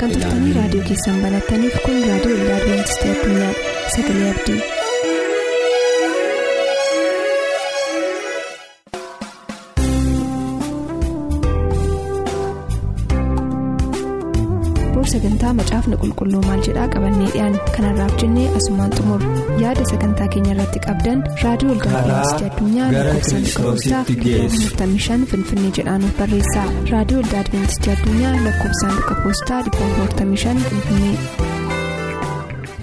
Kan turtanii raadiyoo keessan banattaniif kun raadiyoo waldaa adventistii addunyaa sagalee abdii. Sagantaa macaafni qulqulluu maal jedhaa qabannee dhiyaan kanarraaf jennee asumaan xumur yaada sagantaa keenya irratti qabdan raadiyoo waldaa adventistii addunyaa lakkoofsaan dhukkubsaa 45 finfinnee jedhaanuf barreessaa raadiyoo waldaa adventistii addunyaa lakkoofsaan dhukkubsaa 45 finfinnee.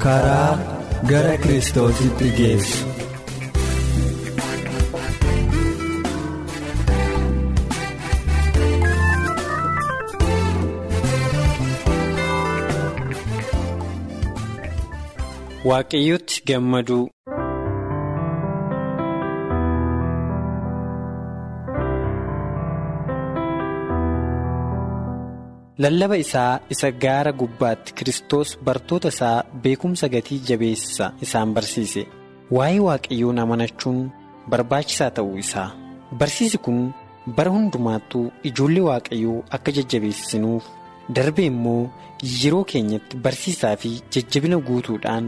karaa gara kiristoositti geessu. Waaqayyootti gammaduu. Lallaba isaa isa gaara gubbaatti Kiristoos bartoota isaa beekumsa gatii jabeessa isaan barsiise. Waa'ee waaqayyoon amanachuun barbaachisaa ta'uu isaa. Barsiisi kun bara hundumaattuu ijoollee waaqayyoo akka jajjabeessinuuf darbe immoo yeroo keenyatti barsiisaa fi jajjabina guutuudhaan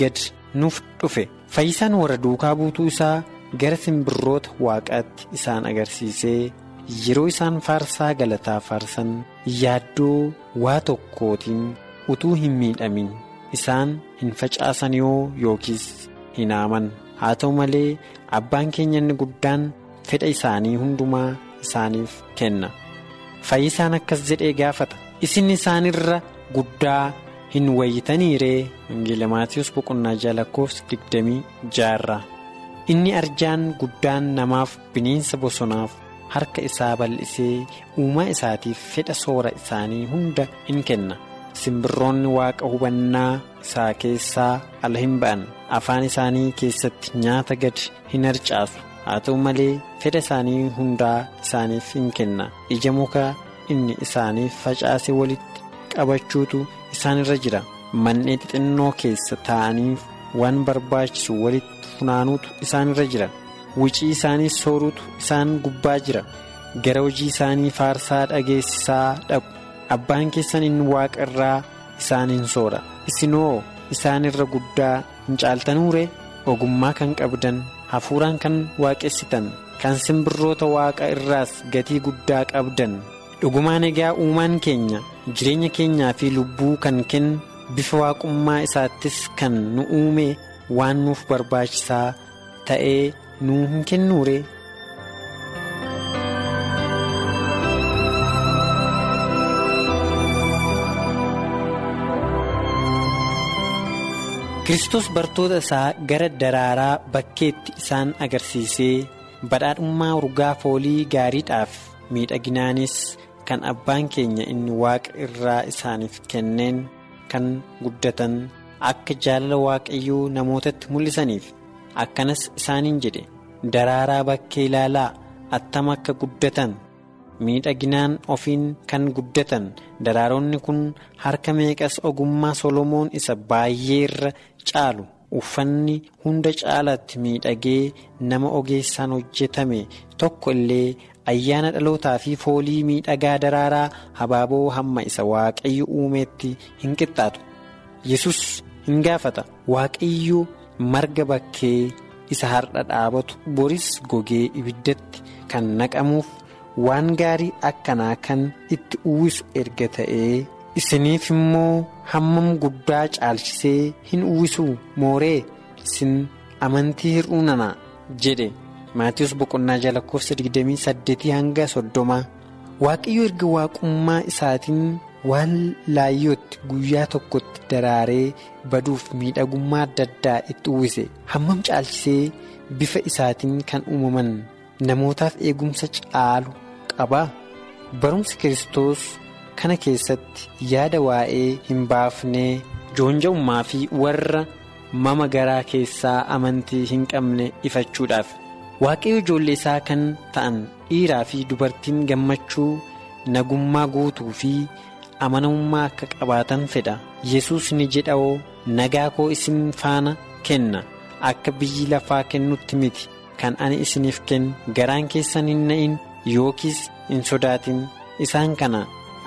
gad nuuf dhufe. Fayyisaan warra duukaa buutuu isaa gara simbirroota waaqaatti isaan agarsiisee yeroo isaan faarsaa galataa faarsan yaaddoo waa tokkootiin utuu hin miidhamin isaan hin facaasan yoo yookiis hin haaman haa ta'u malee abbaan keenya inni guddaan fedha isaanii hundumaa isaaniif kenna. Fayyisaan akkas jedhee gaafata. isin isaanirra guddaa hin wayitanii ree wangeela maatiyoos boqonnaa ja'a lakkoofsa digdamii ja'a inni arjaan guddaan namaaf bineensa bosonaaf harka isaa bal'isee uumaa isaatiif fedha soora isaanii hunda in kenna. Simbirroonni waaqa hubannaa isaa keessaa ala hin ba'an. Afaan isaanii keessatti nyaata gad hin harcaasu. Haa ta'u malee fedha isaanii hundaa isaaniif in kenna. Ija mukaa. inni isaaniif facaase walitti qabachuutu isaanirra jira. Manneen xixinnoo keessa taa'aniif waan barbaachisu walitti funaanuutu isaanirra jira. Wicii isaanii sooruutu isaan gubbaa jira. Gara hojii isaanii faarsaa dhageessisaa dhaqu. Abbaan keessan inni waaqa irraa isaaniin soora. Isinoo isaanirra guddaa hin caaltanuure ogummaa kan qabdan hafuuraan kan waaqessitan kan simbirroota waaqa irraas gatii guddaa qabdan. Dhugumaan egaa uumaan keenya jireenya keenyaa fi lubbuu kan kennu bifa waaqummaa isaattis kan nu uume waan nuuf barbaachisaa ta'ee nu hin kennuure. Kiristoos bartoota isaa gara daraaraa bakkeetti isaan agarsiisee badhaadhummaa urgaa foolii gaariidhaaf miidhaginaanis. Kan abbaan keenya inni waaqa irraa isaaniif kenneen kan guddatan akka jaalala waaqayyoo namootatti mul'isaniif akkanas isaaniin jedhe daraaraa bakkee ilaalaa attam akka guddatan miidhaginaan ofiin kan guddatan daraaronni kun harka meeqas ogummaa solomoon isa baay'ee irra caalu uffanni hunda caalaatti miidhagee nama ogeessaan hojjetame tokko illee. Ayyaana dhalootaa fi foolii miidhagaa daraaraa habaaboo hamma isa waaqayyo uumeetti hin qixxaatu. Yesus hin gaafata. Waaqayyo marga bakkee isa har'a dhaabatu boris gogee ibiddatti kan naqamuuf waan gaarii akkanaa kan itti uwwisu erga ta'ee isiniif immoo hammam guddaa caalchisee hin uwwisuu mooree? Isin amantii hir'uu nana jedhe. Maatiyoos boqonnaa ja'a lakkoofsa 28 hanga 30 waaqayyo erga waaqummaa isaatiin waan laayyootti guyyaa tokkotti daraaree baduuf miidhagummaa adda addaa itti uwwise. Hammam caalchisee bifa isaatiin kan uumaman namootaaf eegumsa caalu qaba? Barumsi kiristoos kana keessatti yaada waa'ee hin baafnee joonja'ummaa fi warra mama garaa keessaa amantii hin qabne ifachuudhaaf waaqayyo ijoollee isaa kan ta'an dhiiraa fi dubartiin gammachuu nagummaa guutuu fi amanamummaa akka qabaatan fedha. Yesus ni jedhawoo nagaa koo isin faana kenna. Akka biyyi lafaa kennutti miti. Kan ani isiniif kennu garaan keessan hin na'in yookiis hin sodaatin. Isaan kana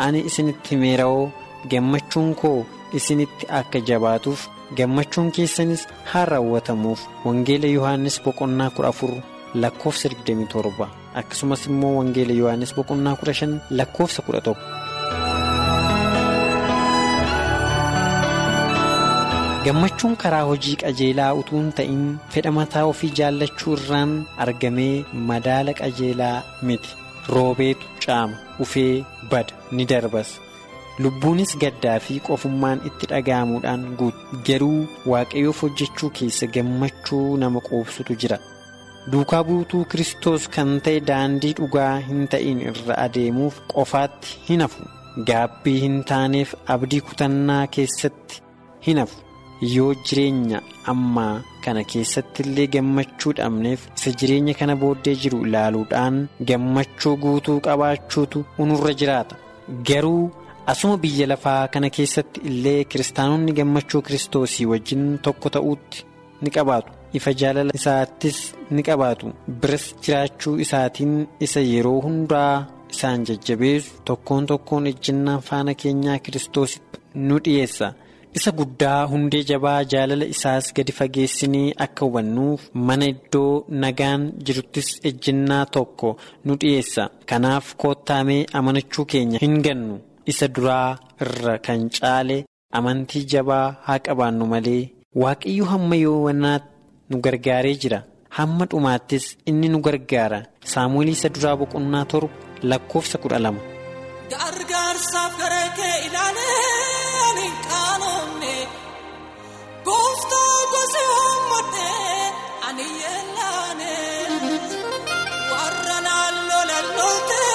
ani isinitti himeera'oo gammachuun koo isinitti akka jabaatuuf gammachuun keessanis haa raawwatamuuf. Wangeela yohaannis boqonnaa kudha afur lakkoofsa 27 akkasumas immoo wangeela yohaannis boqonnaa kudha shan lakkoofsa kudha tokko. gammachuun karaa hojii qajeelaa utuu hin ta'in fedha mataa ofii jaallachuu irraan argamee madaala qajeelaa miti roobeetu caama ufee bada ni darbas lubbuunis gaddaa fi qofummaan itti dhaga'amuudhaan guutu garuu waaqayyoof hojjechuu keessa gammachuu nama qoobsutu jira duukaa buutuu kiristoos kan ta'e daandii dhugaa hin ta'in irra adeemuuf qofaatti hin hafu. Gaabbii hin taaneef abdii kutannaa keessatti hin hafu. yoo jireenya ammaa kana keessatti illee gammachuu dhabneef isa jireenya kana booddee jiru ilaaluudhaan gammachuu guutuu qabaachuutu unurra jiraata. Garuu asuma biyya lafaa kana keessatti illee kiristaanonni gammachuu kiristoosii wajjin tokko ta'uutti ni qabaatu ifa jaalala isaattis ni qabaatu. Biras jiraachuu isaatiin isa yeroo hundaa isaan jajjabeessu tokkoon tokkoon ejjennaa faana keenyaa kiristoositti nu dhiyeessa. isa guddaa hundee jabaa jaalala isaas gadi fageessinee akka hubannuuf mana iddoo nagaan jiruttis ejjennaa tokko nu dhiyeessa. Kanaaf koottaamee amanachuu keenya hin gannu. Isa duraa irra kan caale amantii jabaa haa qabaannu malee. Waaqayyo hamma yoowwanaatti nu gargaaree jira. Hamma dhumaattis inni nu gargaara. Saamu'eel isa duraa boqonnaa torba lakkoofsa kudha lama. Gooftaa gosi hammatee ani yeelaane warra naannoo naannootee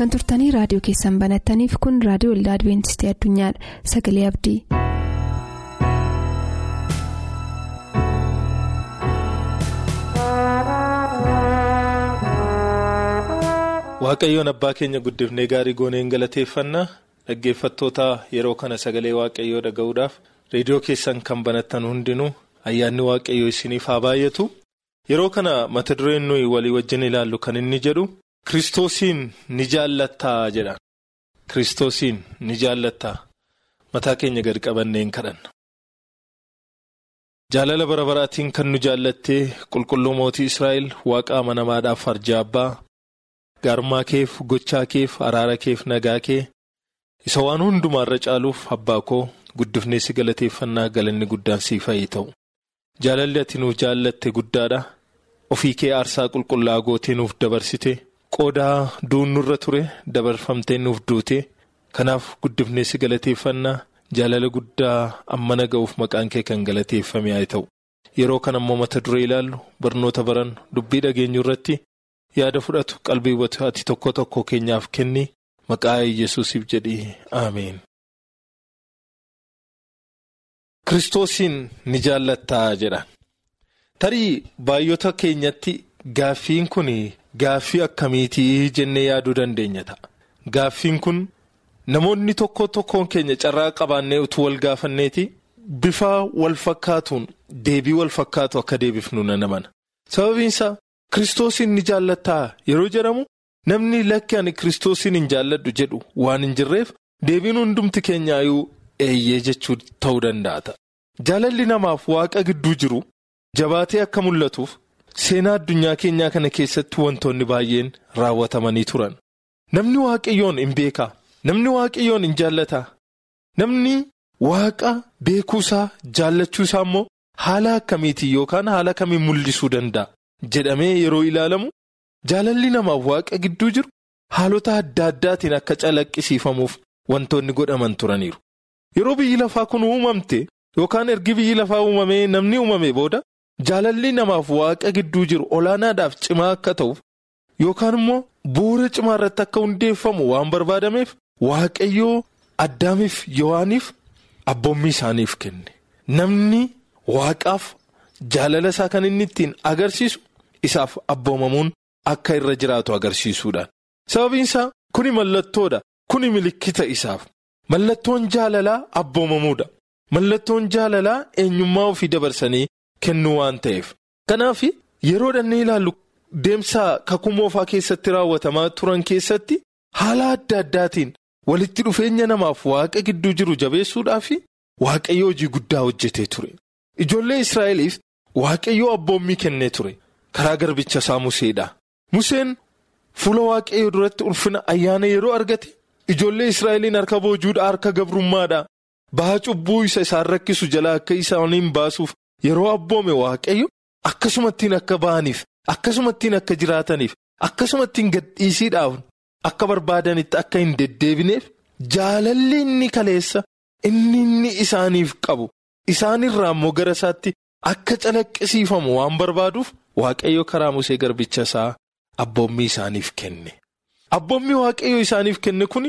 kan turtanii raadiyoo keessan banattaniif kun raadiyoo waldaa adibeentistii addunyaadha sagalee abdii. waaqayyoon abbaa keenya guddifnee gaarii gooneen galateeffannaa dhaggeeffattoota yeroo kana sagalee waaqayyoo dhaga'uudhaaf reediyoo keessan kan banattan hundinuu ayyaanni waaqayyoo isiniif haa baay'atu yeroo kana mata dureen nuyi walii wajjin ilaallu kan inni jedhu kiristoosiin ni jaallattaa jedha kiristoosiin ni jaallattaa mataa keenya gad qabanneen kadhanna. jaalala bara baraatiin kan nu jaallattee qulqulluu mootii israa'el waaqa amanamaadhaaf farjaa abbaa. gaarummaa keef gochaa keef araara keef nagaa kee isa waan hundumaarra caaluuf abbaa koo guddifnee si galateeffannaa galanni guddaan siif haa ta'u jaalalli ati nuuf jaallatte guddaadha ofii kee aarsaa qulqullaa'aa gootee nuuf dabarsite qoodaa duunurra ture dabarfamtee nuuf duute kanaaf guddifnee si galateeffannaa jaalala guddaa ammana ga'uuf maqaan kee kan galateeffame haa ta'u yeroo kan ammoo mata duree ilaallu barnoota baran dubbii dhageenyu irratti. yaada fudhatu qalbii hubatu ati tokko tokko keenyaaf kenni maqaa yesuusiif jedhii ameen. Kiristoosiin ni jaallattaa jedhan tarii baay'ota keenyatti gaaffiin kun gaaffii akkamiitii jennee yaaduu dandeenya ta'a gaaffiin kun namoonni tokko tokkoon keenya carraa qabaannee utuu wal gaafanneeti bifa wal fakkaatuun deebii wal fakkaatu akka deebifnu nan amana sababiinsa. Kiristoosiin ni jaallattaa yeroo jedhamu namni lakki ani kiristoosiin hin jaalladhu jedhu waan hin jirreef deebiin hundumti keenyaayuu eeyyee jechuu ta'uu danda'a. Jaalalli namaaf waaqa gidduu jiru jabaatee akka mul'atuuf seenaa addunyaa keenyaa kana keessatti wantoonni baay'een raawwatamanii turan. Namni waaqayyoon hin beekaa namni waaqayyoon hin jaallataa namni waaqa beekuusaa jaallachuusaa immoo haala akkamiitiin yookaan haala kamiin mul'isuu danda'a. jedhamee yeroo ilaalamu jaalalli namaaf waaqa gidduu jiru haalota adda addaatiin akka calaqqisiifamuuf wantoonni godhaman turaniiru. Yeroo biyyi lafaa kun uumamte yookaan ergi biyyi lafaa uumamee namni uumame booda jaalalli namaaf waaqa gidduu jiru olaanaadhaaf cimaa akka ta'uuf yookaan immoo bu'uura cimaa irratti akka hundeeffamu waan barbaadameef waaqayyoo addaamiif yohaaniif abboommii isaaniif kenne. Namni waaqaaf jaalala isaa kan inni ittiin agarsiisu. isaaf abboomamuun akka irra jiraatu agarsiisuudhaan sababiin isaa kuni mallattoodha kuni milikkita isaaf mallattoon jaalalaa abboomamuudha mallattoon jaalalaa eenyummaa ofii dabarsanii kennuu waan ta'eef kanaaf yeroo dhannee ilaallu deemsa kakuu moofaa keessatti raawwatamaa turan keessatti haala adda addaatiin walitti dhufeenya namaaf waaqa gidduu jiru jabeessuudhaaf waaqayyo hojii guddaa hojjetee ture ijoollee israa'eliif waaqayyoo abboommii kennee ture. karaa garbicha isaa Museedha. Museen fuula waaqayyoo duratti ulfina ayyaana yeroo argate ijoollee Israa'eliin harka boojuudha harka gabrummaadha. Baha cubbuu isa isaan rakkisu jala akka isaaniin baasuuf yeroo abboome waaqayyo akkasumattiin akka ba'aniif akkasumattiin akka jiraataniif akkasumattiin gadhiisiidhaaf akka barbaadanitti akka hin deddeebineef jaalalli inni kaleessa inni inni isaaniif qabu isaanirraa immoo gara isaatti akka calaqqisiifamu waan barbaaduuf. Waaqayyo karaa Musee garbicha isaa abboommii isaaniif kenne. Abboommii waaqayyo isaaniif kenne kun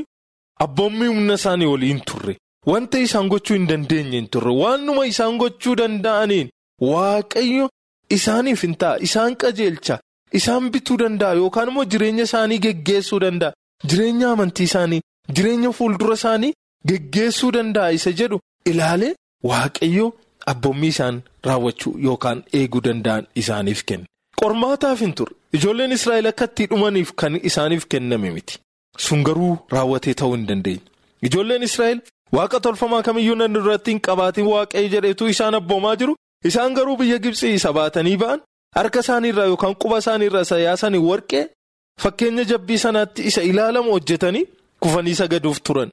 abboommii humna isaanii waliin turre. Wanta isaan gochuu hin dandeenye hin turre. Waanuma isaan gochuu danda'aniin waaqayyo isaaniif hin ta'a. Isaan qajeelcha. Isaan bituu danda'a yookaan immoo jireenya isaanii geggeessuu danda'a. Jireenya amantii isaanii, jireenya fuuldura isaanii geggeessuu danda'a isa jedhu ilaalee waaqayyo. Abboommii isaan raawwachuu yookaan eeguu danda'an isaaniif kenne. Qormaataaf hin turre. Ijoolleen Israa'el akka itti dhumaniif kan isaaniif kenname miti. Sun garuu raawwatee ta'uu hin dandeenye. Ijoolleen Israa'el waaqa tolfamaa kamiyyuu nan irratti hin qabaatiin waaqayyo jedheetu isaan abboomaa jiru. Isaan garuu biyya Gibsii isa baatanii ba'an harka isaaniirraa yookaan quba isaaniirraa isa yaasanii warqee fakkeenya jabbii sanaatti isa ilaalamu hojjetanii kufanii sagaduuf turan.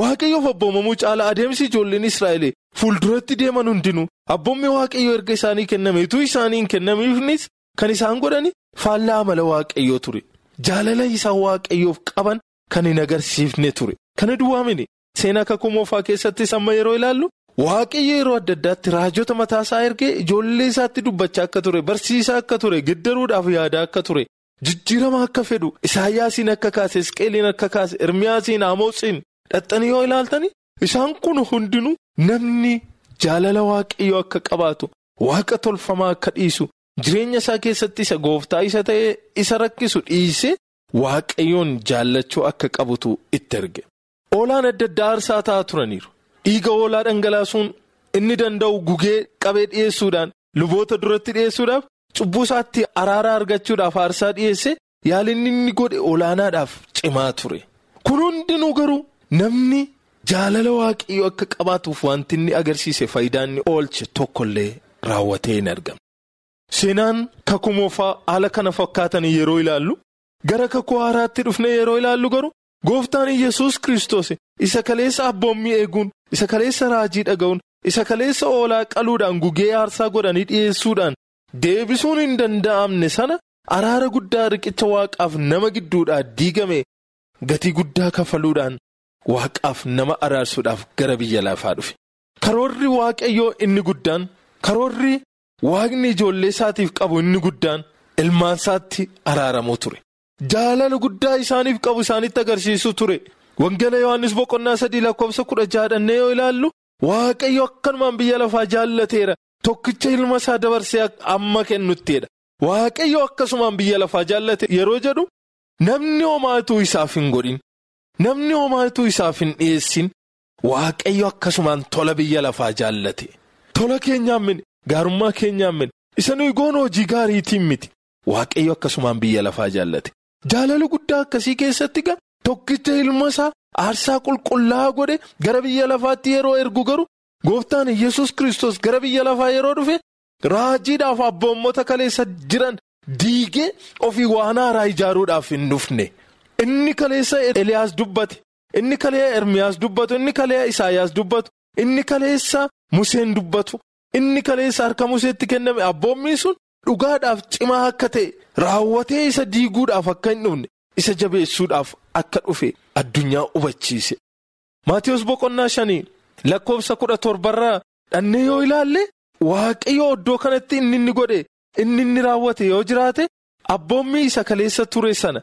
Waaqayyoof abboomamuu caala adeemsi ijoolleen Israa'el fuulduratti deeman hundinuu abboommi waaqayyoo erga isaanii kennameetu isaanii hin kennamiifnis kan isaan godhani faallaa amala waaqayyoo ture. Jaalala isaan waaqayyoof qaban kan hin agarsiifne ture. Kana duwwaamini seenaa kakuu moofaa keessattis amma yeroo ilaallu waaqayyo yeroo adda addaatti raajota mataasaa ergee ijoollee isaatti dubbachaa akka ture barsiisaa akka ture geddaruudhaaf yaadaa akka ture jijjiirama akka fedhu isaayyaasiin akka kaase isqeeliin akka kaase ermiyaasiin amoosiin dhaxxanii yoo ilaaltani isaan kun hundinuu namni jaalala waaqayyoo akka qabaatu waaqa tolfamaa akka dhiisu jireenya isaa keessatti isa gooftaa isa ta'e isa rakkisu dhiisee waaqayyoon jaallachuu akka qabutu itti erge. Oolaan adda addaa aarsaa ta'aa turaniiru. Dhiiga oolaa dhangalaasuun inni danda'u gugee qabee dhiyeessuudhaan luboota duratti dhiyeessuudhaaf cubbuu isaatti araaraa argachuudhaaf aarsaa dhiyeesse yaalinni inni godhe olaanaadhaaf cimaa ture. Kun hundinuu garuu namni jaalala waaqayyoo akka qabaatuuf wanti inni agarsiise faayidaa inni oolche tokkollee raawwatee hin argamne. Seenaan kakuu moofaa haala kana fakkaatan yeroo ilaallu gara kakuu haaraatti dhufne yeroo ilaallu garuu gooftaan yesus Kiristoos isa kaleessa abboommii eeguun isa kaleessa raajii dhaga'uun isa kaleessa oolaa qaluudhaan gugee aarsaa godhanii dhiyeessuudhaan deebisuun hin danda'amne sana araara guddaa riqicha waaqaaf nama gidduudhaa diigame gatii guddaa kafaluudhaan waaqaaf nama araarsuudhaaf gara biyya lafaa dhufe. Karoorri waaqayyoo inni guddaan karoorri waaqni ijoollee isaatiif qabu inni guddaan ilmaan isaatti araaramuu ture. Jaalala guddaa isaaniif qabu isaanitti agarsiisu ture. Wangeela Yohaannis boqonnaa sadii lakkoofsa kudha jaadhannee yoo ilaallu waaqayyo akkanumaan biyya lafaa jaallateera tokkicha ilma isaa dabarsee amma kennutteedha. Waaqayyo akkasumaan biyya lafaa jaallate yeroo jedhu namni homaatuu isaaf hin godhin namni homaatuu isaaf hin dhiyeessin waaqayyo akkasumaan tola biyya lafaa jaallate. Tola keenyaan mini gaarummaa keenyaan mini isa nuyi goon hojii gaariitiin miti waaqayyo akkasumaan biyya lafaa jaallate. Jaalala guddaa akkasii keessatti gaa tokkicha ilma isaa aarsaa qulqullaa'aa godhe gara biyya lafaatti yeroo ergu garuu gooftaan yesus Kiristoos gara biyya lafaa yeroo dhufe raajiidhaaf abboommota kaleessa jiran diigee ofii waan haaraa ijaaruudhaaf hin dhufne. Inni kaleessa Eliyaas dubbate, inni kaleessa Ermiyaas dubbatu, inni kaleessa Isaayyaas dubbatu, inni kaleessa Museen dubbatu, inni kaleessa harka Museetti kenname abboommiin sun. Dhugaadhaaf cimaa akka ta'e raawwatee isa diiguudhaaf akka hin dhufne isa jabeessuudhaaf akka dhufe addunyaa hubachiise. Maatiyus boqonnaa shanii lakkoofsa kudha torbarraa dhannee yoo ilaalle waaqayyo iddoo kanatti inni inni godhe inni inni raawwate yoo jiraate abboommii isa kaleessa ture sana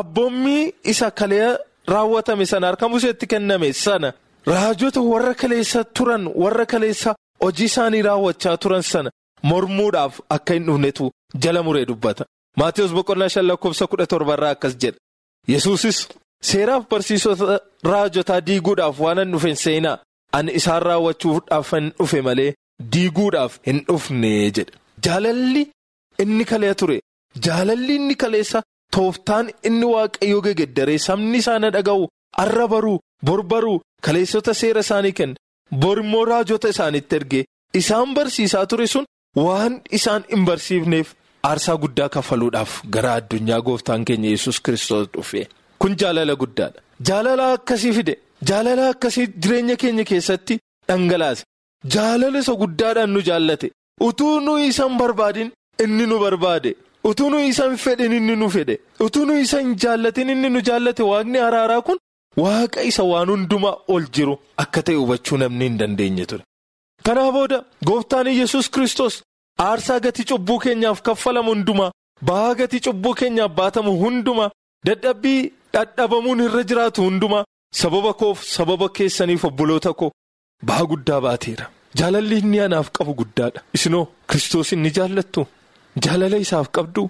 abboommii isa kalee raawwatame sana harka museetti kenname sana raajota warra kaleessa turan warra kaleessa hojii isaanii raawwachaa turan sana. Mormuudhaaf akka hin dhufnetu jala muree dubbata. Maatiyus boqonnaa shan lakkoofsa kudha torbarraa akkas jedha yesuusis seeraaf barsiisota raajotaa diiguudhaaf waan hin dhufe seenaa. Ani isaan raawwachuudhaaf hin dhufe malee diiguudhaaf hin dhufne jedha jaalalli inni kalee ture. Jaalalli inni kaleessa tooftaan inni waaqayyoo gegeddaree sabni isaanii dhaga'u arra baruu bor baruu kaleessota seera isaanii kenna. Borimmoo raajota isaaniitti ergee. Isaan barsiisaa ture sun. Waan isaan hin barsiifneef aarsaa guddaa kafaluudhaaf gara addunyaa gooftaan keenya yesus Kiristoos dhufe. Kun jaalala guddaadha. Jaalala akkasii fide. Jaalala akkasii jireenya keenya keessatti dhangalaase. Jaalala isa guddaadhaan nu jaallate. Utuu nuyi isa hin barbaadin inni nu barbaade. Utuu nuyi isa hin fedhin inni nu fedhe. Utuu nuyi isa hin jaallatin inni nu jaallate waaqni araaraa kun waaqa isa waan hundumaa ol jiru akka ta'e hubachuu namni hin dandeenye ture. Kanaa booda gooftaan yesus Kiristoos aarsaa gatii cubbuu keenyaaf kaffalamu hundumaa ba'aa gatii cubbuu keenyaaf baatamu hundumaa dadhabbii dhadhabamuun irra jiraatu hundumaa sababa koof sababa keessaniif obboloota koo ba'aa guddaa baateera. Jaalalli inni anaaf qabu guddaadha. Isinoo Kiristoos inni jaallattu jaalala isaaf qabdu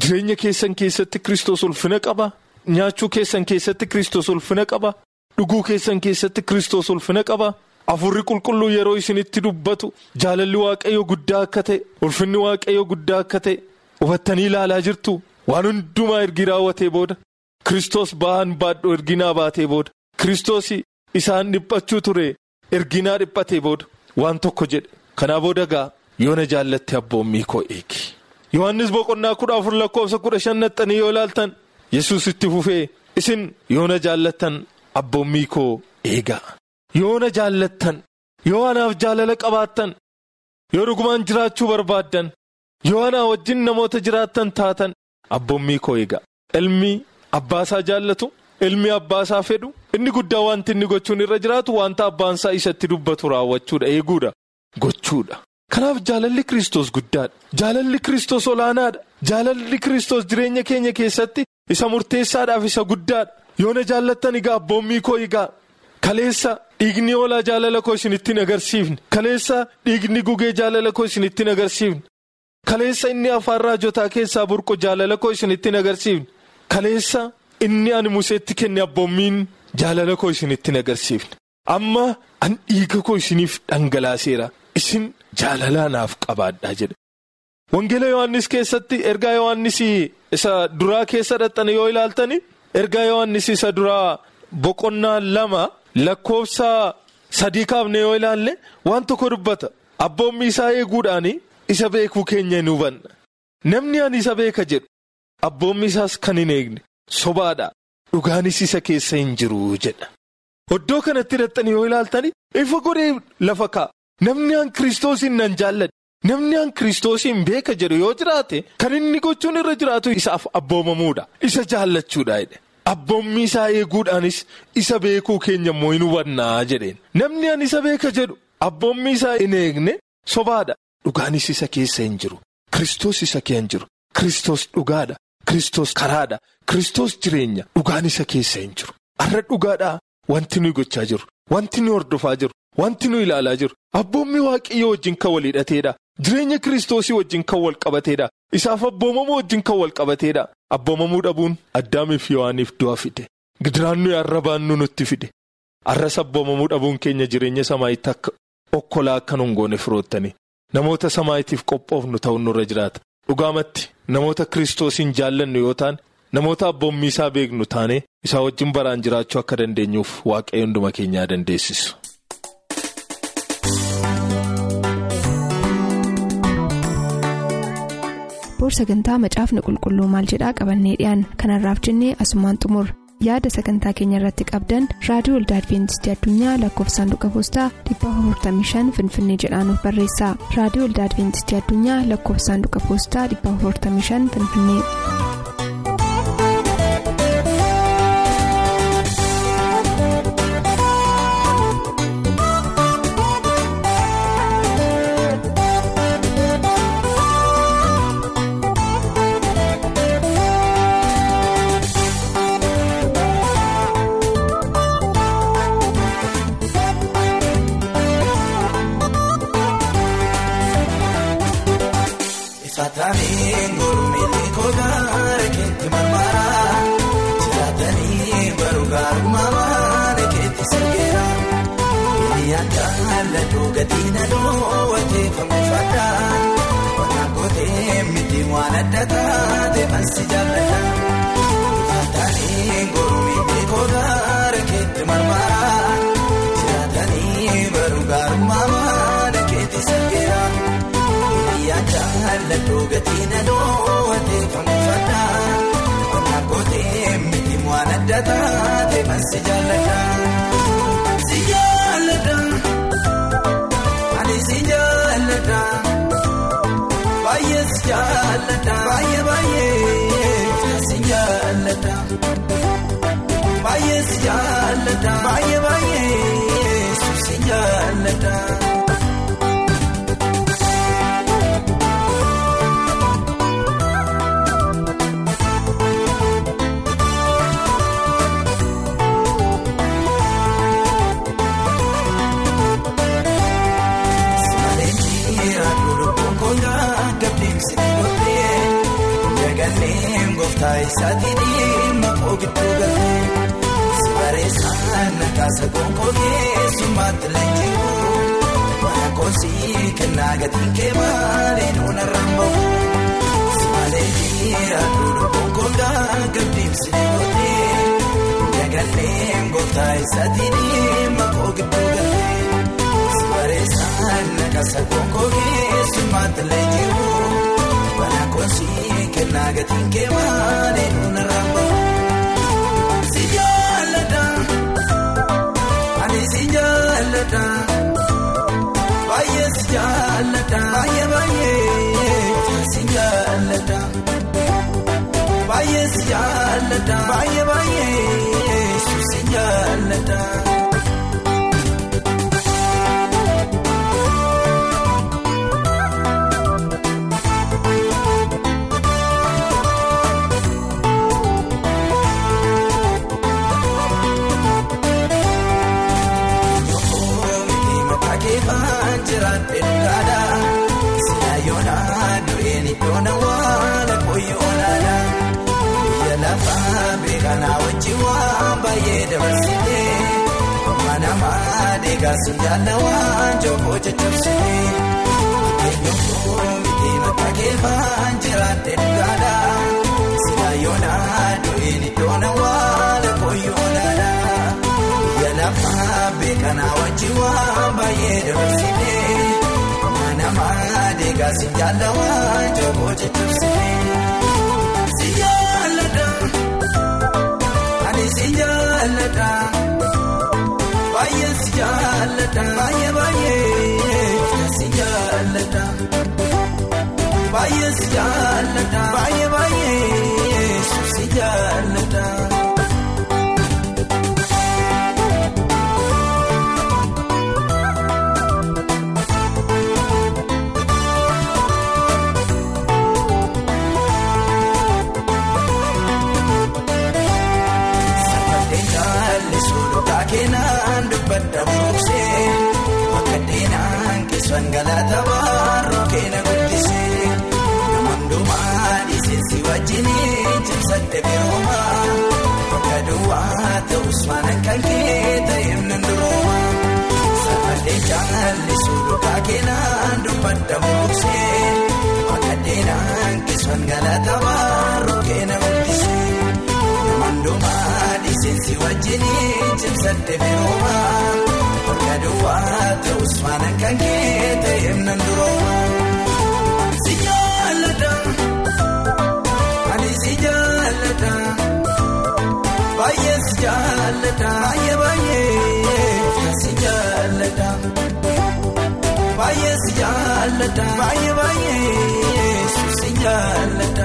jireenya keessan keessatti Kiristoos ulfina qaba. Nyaachuu keessan keessatti Kiristoos ulfina qaba. Dhuguu keessan keessatti Kiristoos ulfina qaba. Afurri qulqulluu yeroo isinitti dubbatu jaalalli waaqayyoo guddaa akka ta'e ulfinni waaqayyoo guddaa akka ta'e hubattanii ilaalaa jirtu waan hundumaa ergi raawwatee booda. Kiristoos ba'aan baadhoo erginaa baatee booda. Kiristoos isaan dhiphachuu ture erginaa dhiphatee booda. Waan tokko jedhe kanaa booda gaa yoona jaallatte abboommii koo eegi. Yohaannis boqonnaa kudha afur lakkoofsa kudha shan naxxanii yoo ilaaltan yesus itti fufee isin yoona jaallattan abboommii koo eegaa. Yoona jaallattan yoo anaaf jaalala qabaattan yoo dhugumaan jiraachuu barbaaddan yoo anaa wajjin namoota jiraattan taatan abboommii koo eegaa ilmi abbaasaa jaallatu ilmi abbaasaa fedhu inni guddaa wanti inni gochuun irra jiraatu wanta abbaansaa isatti dubbatu raawwachuudha eeguudha gochuudha Kanaaf jaalalli Kiristoos guddaadha. Jaalalli Kiristoos olaanaadha. Jaalalli Kiristoos jireenya keenya keessatti isa murteessaadhaaf isa guddaadha. Yoona jaallattan egaa abboommii koo egaa kaleessa dhiigni hoolaa jaalala koo isin ittiin agarsiifne. Kaleessa dhiigni gugee jaalala koo isin ittiin agarsiifne. Kaleessa inni afaan raajotaa keessaa burqu jaalala koo isin ittiin agarsiifne. Kaleessa inni ani museetti kenne abboommiin jaalala koo isin ittiin agarsiifne. Amma an dhiiga koo isiniif dhangalaaseera. Isin jaalala naaf qabaadhaa jedhe. Wangeela Yohaannis keessatti ergaa Yohaannis isa duraa keessa dhaxxan yoo ilaaltani ergaa Yohaannis isa duraa boqonnaa lama lakkoofsa sadii kaafne yoo ilaalle waan tokko dubbata. Abboommi isaa eeguudhaan isa beekuu keenya hin hubanna. Namni ani isa beeka jedhu abboommi isaas kan hin eegne sobaadha. Dhugaanis isa keessa hin jiru jedha. Oddoo kanatti dhaxxanii yoo ilaaltani ifa godhee lafa kaa'a. Namni aan kiristoosiin nan jaalladhe. Namni aan kiristoosiin beeka jedhu yoo jiraate kan inni gochuun irra jiraatu isaaf abboomamuudha. Isa jaallachuudha. Abboommi isaa eeguudhaanis isa beekuu keenya immoo hin hubannaa jedheen. Namni aan isa beeka jedhu abboommi isaa hin eegne sobaadha. Dhugaanis isa keessa hin jiru. Kiristoos isa keessa hin jiru. Kiristoos dhugaadha. Kiristoos karaadha. Kiristoos jireenya. Dhugaan isa keessa hin jiru. Har'a dhugaadhaa wanti nuyi gochaa jiru. Wanti nuyi hordofaa jiru. Wanti nuyi ilaalaa jiru. Abboommi waaqayyoo wajjin kan wal hidhateedha. Jireenya kiristoosii wajjin kan wal qabateedha. Isaaf abboomamuu wajjin kan wal qabateedha. Abboomamuu dhabuun addaamiif Yohaaniif du'a fide. Gidiraan nuyi har'a baannu nutti fide. Har'as abboomamuu dhabuun keenya jireenya samaayitti akka okkolaa akka nun goone firoottani. Namoota samaayitiif qophoofnu ta'uun nurra jiraata. Dhugaamatti namoota kiristoosiin jaallannu yoo ta'an namoota abboommii isaa beeknu taane isaa wajjin baraan jiraachuu akka dandeenyuuf waaqayyo hunduma keenyaa dandeessisu. Boor sagantaa macaafni qulqulluu maal jedhaa qabannee dhiyaan kanarraaf jennee asumaan xumur. Yaada sagantaa keenya irratti qabdan raadiyoo olda adventistii addunyaa lakkoofsaanduqa poostaa 455 finfinnee jedhaanuf barreessa. Raadiyoo olda adventistii addunyaa lakkoofsaanduqa poostaa 455 finfinnee. Jaalladhu gadiina dhoowwatee fanguufadhaa waan gootee miti waan adda taate ansi jaalladha. Saataaniin gurmii kogaara keetti marmaraa jiraatanii baruu gaarummaa keetti sirgeera. Jaalladhu gatiin dhoowwatee fanguufadhaa waan gootee miti waan adda taate ansi jaalladha. Si jaalladha jaalladha baay'ee si jaalladha baay'ee baay'ee si jaalladha baay'ee si jaalladha baay'ee baay'ee si jaalladha. Isaatiin dhimma oogiduu galtee si bareessaan nakaasa gonkoogee summaatti leenji'u waan koosii kennaa gatiin kee maalee nuuna rambamu si malee dhiira duudhu gonkogaa gabdiimsi deemotee dagallee gooftaa isaatiin dhimma oogiduu galtee si bareessaan nakaasa gonkoogee summaatti leenji'u. Waan koosii kennaa gatiin kee maalee nuuna rambamu. Si jaalladha ani si jaalladha baay'ee si jaalladha baay'ee baay'ee si jaalladha baay'ee si jaalladha namaa deeggarsa jaalla waan jokkoo caccabsitee eenyuun miti maqaa keefaan jiraate dhugaadha sila yoonaa du'een iddoon awwaala kooyyoo olaadha. Lafaa beekanaa wajjin waan baay'ee dabarsitee namaa deeggarsi jaalla waan jokkoo caccabsitee. Si jaalladha ani si jaalladha jaalladha baay'ee baay'ee si jaalladha baay'ee si jaalladha baay'ee baay'ee si jaalladha. Biroomaa bakka duwwaa ta'us mana kan kee ta'eef nan durooma safadde jaallisuu dhugaa keenan dubbadda buuksee akka deenaan keessan galata baaroo keena guddisee namoonni dhiisinsi wajjinii cimsadde biroomaa bakka duwwaa ta'us mana kan kee jaallata baay'ee si jaallata baay'ee baay'ee si jaallata baay'ee si jaallata baay'ee baay'ee si jaallata.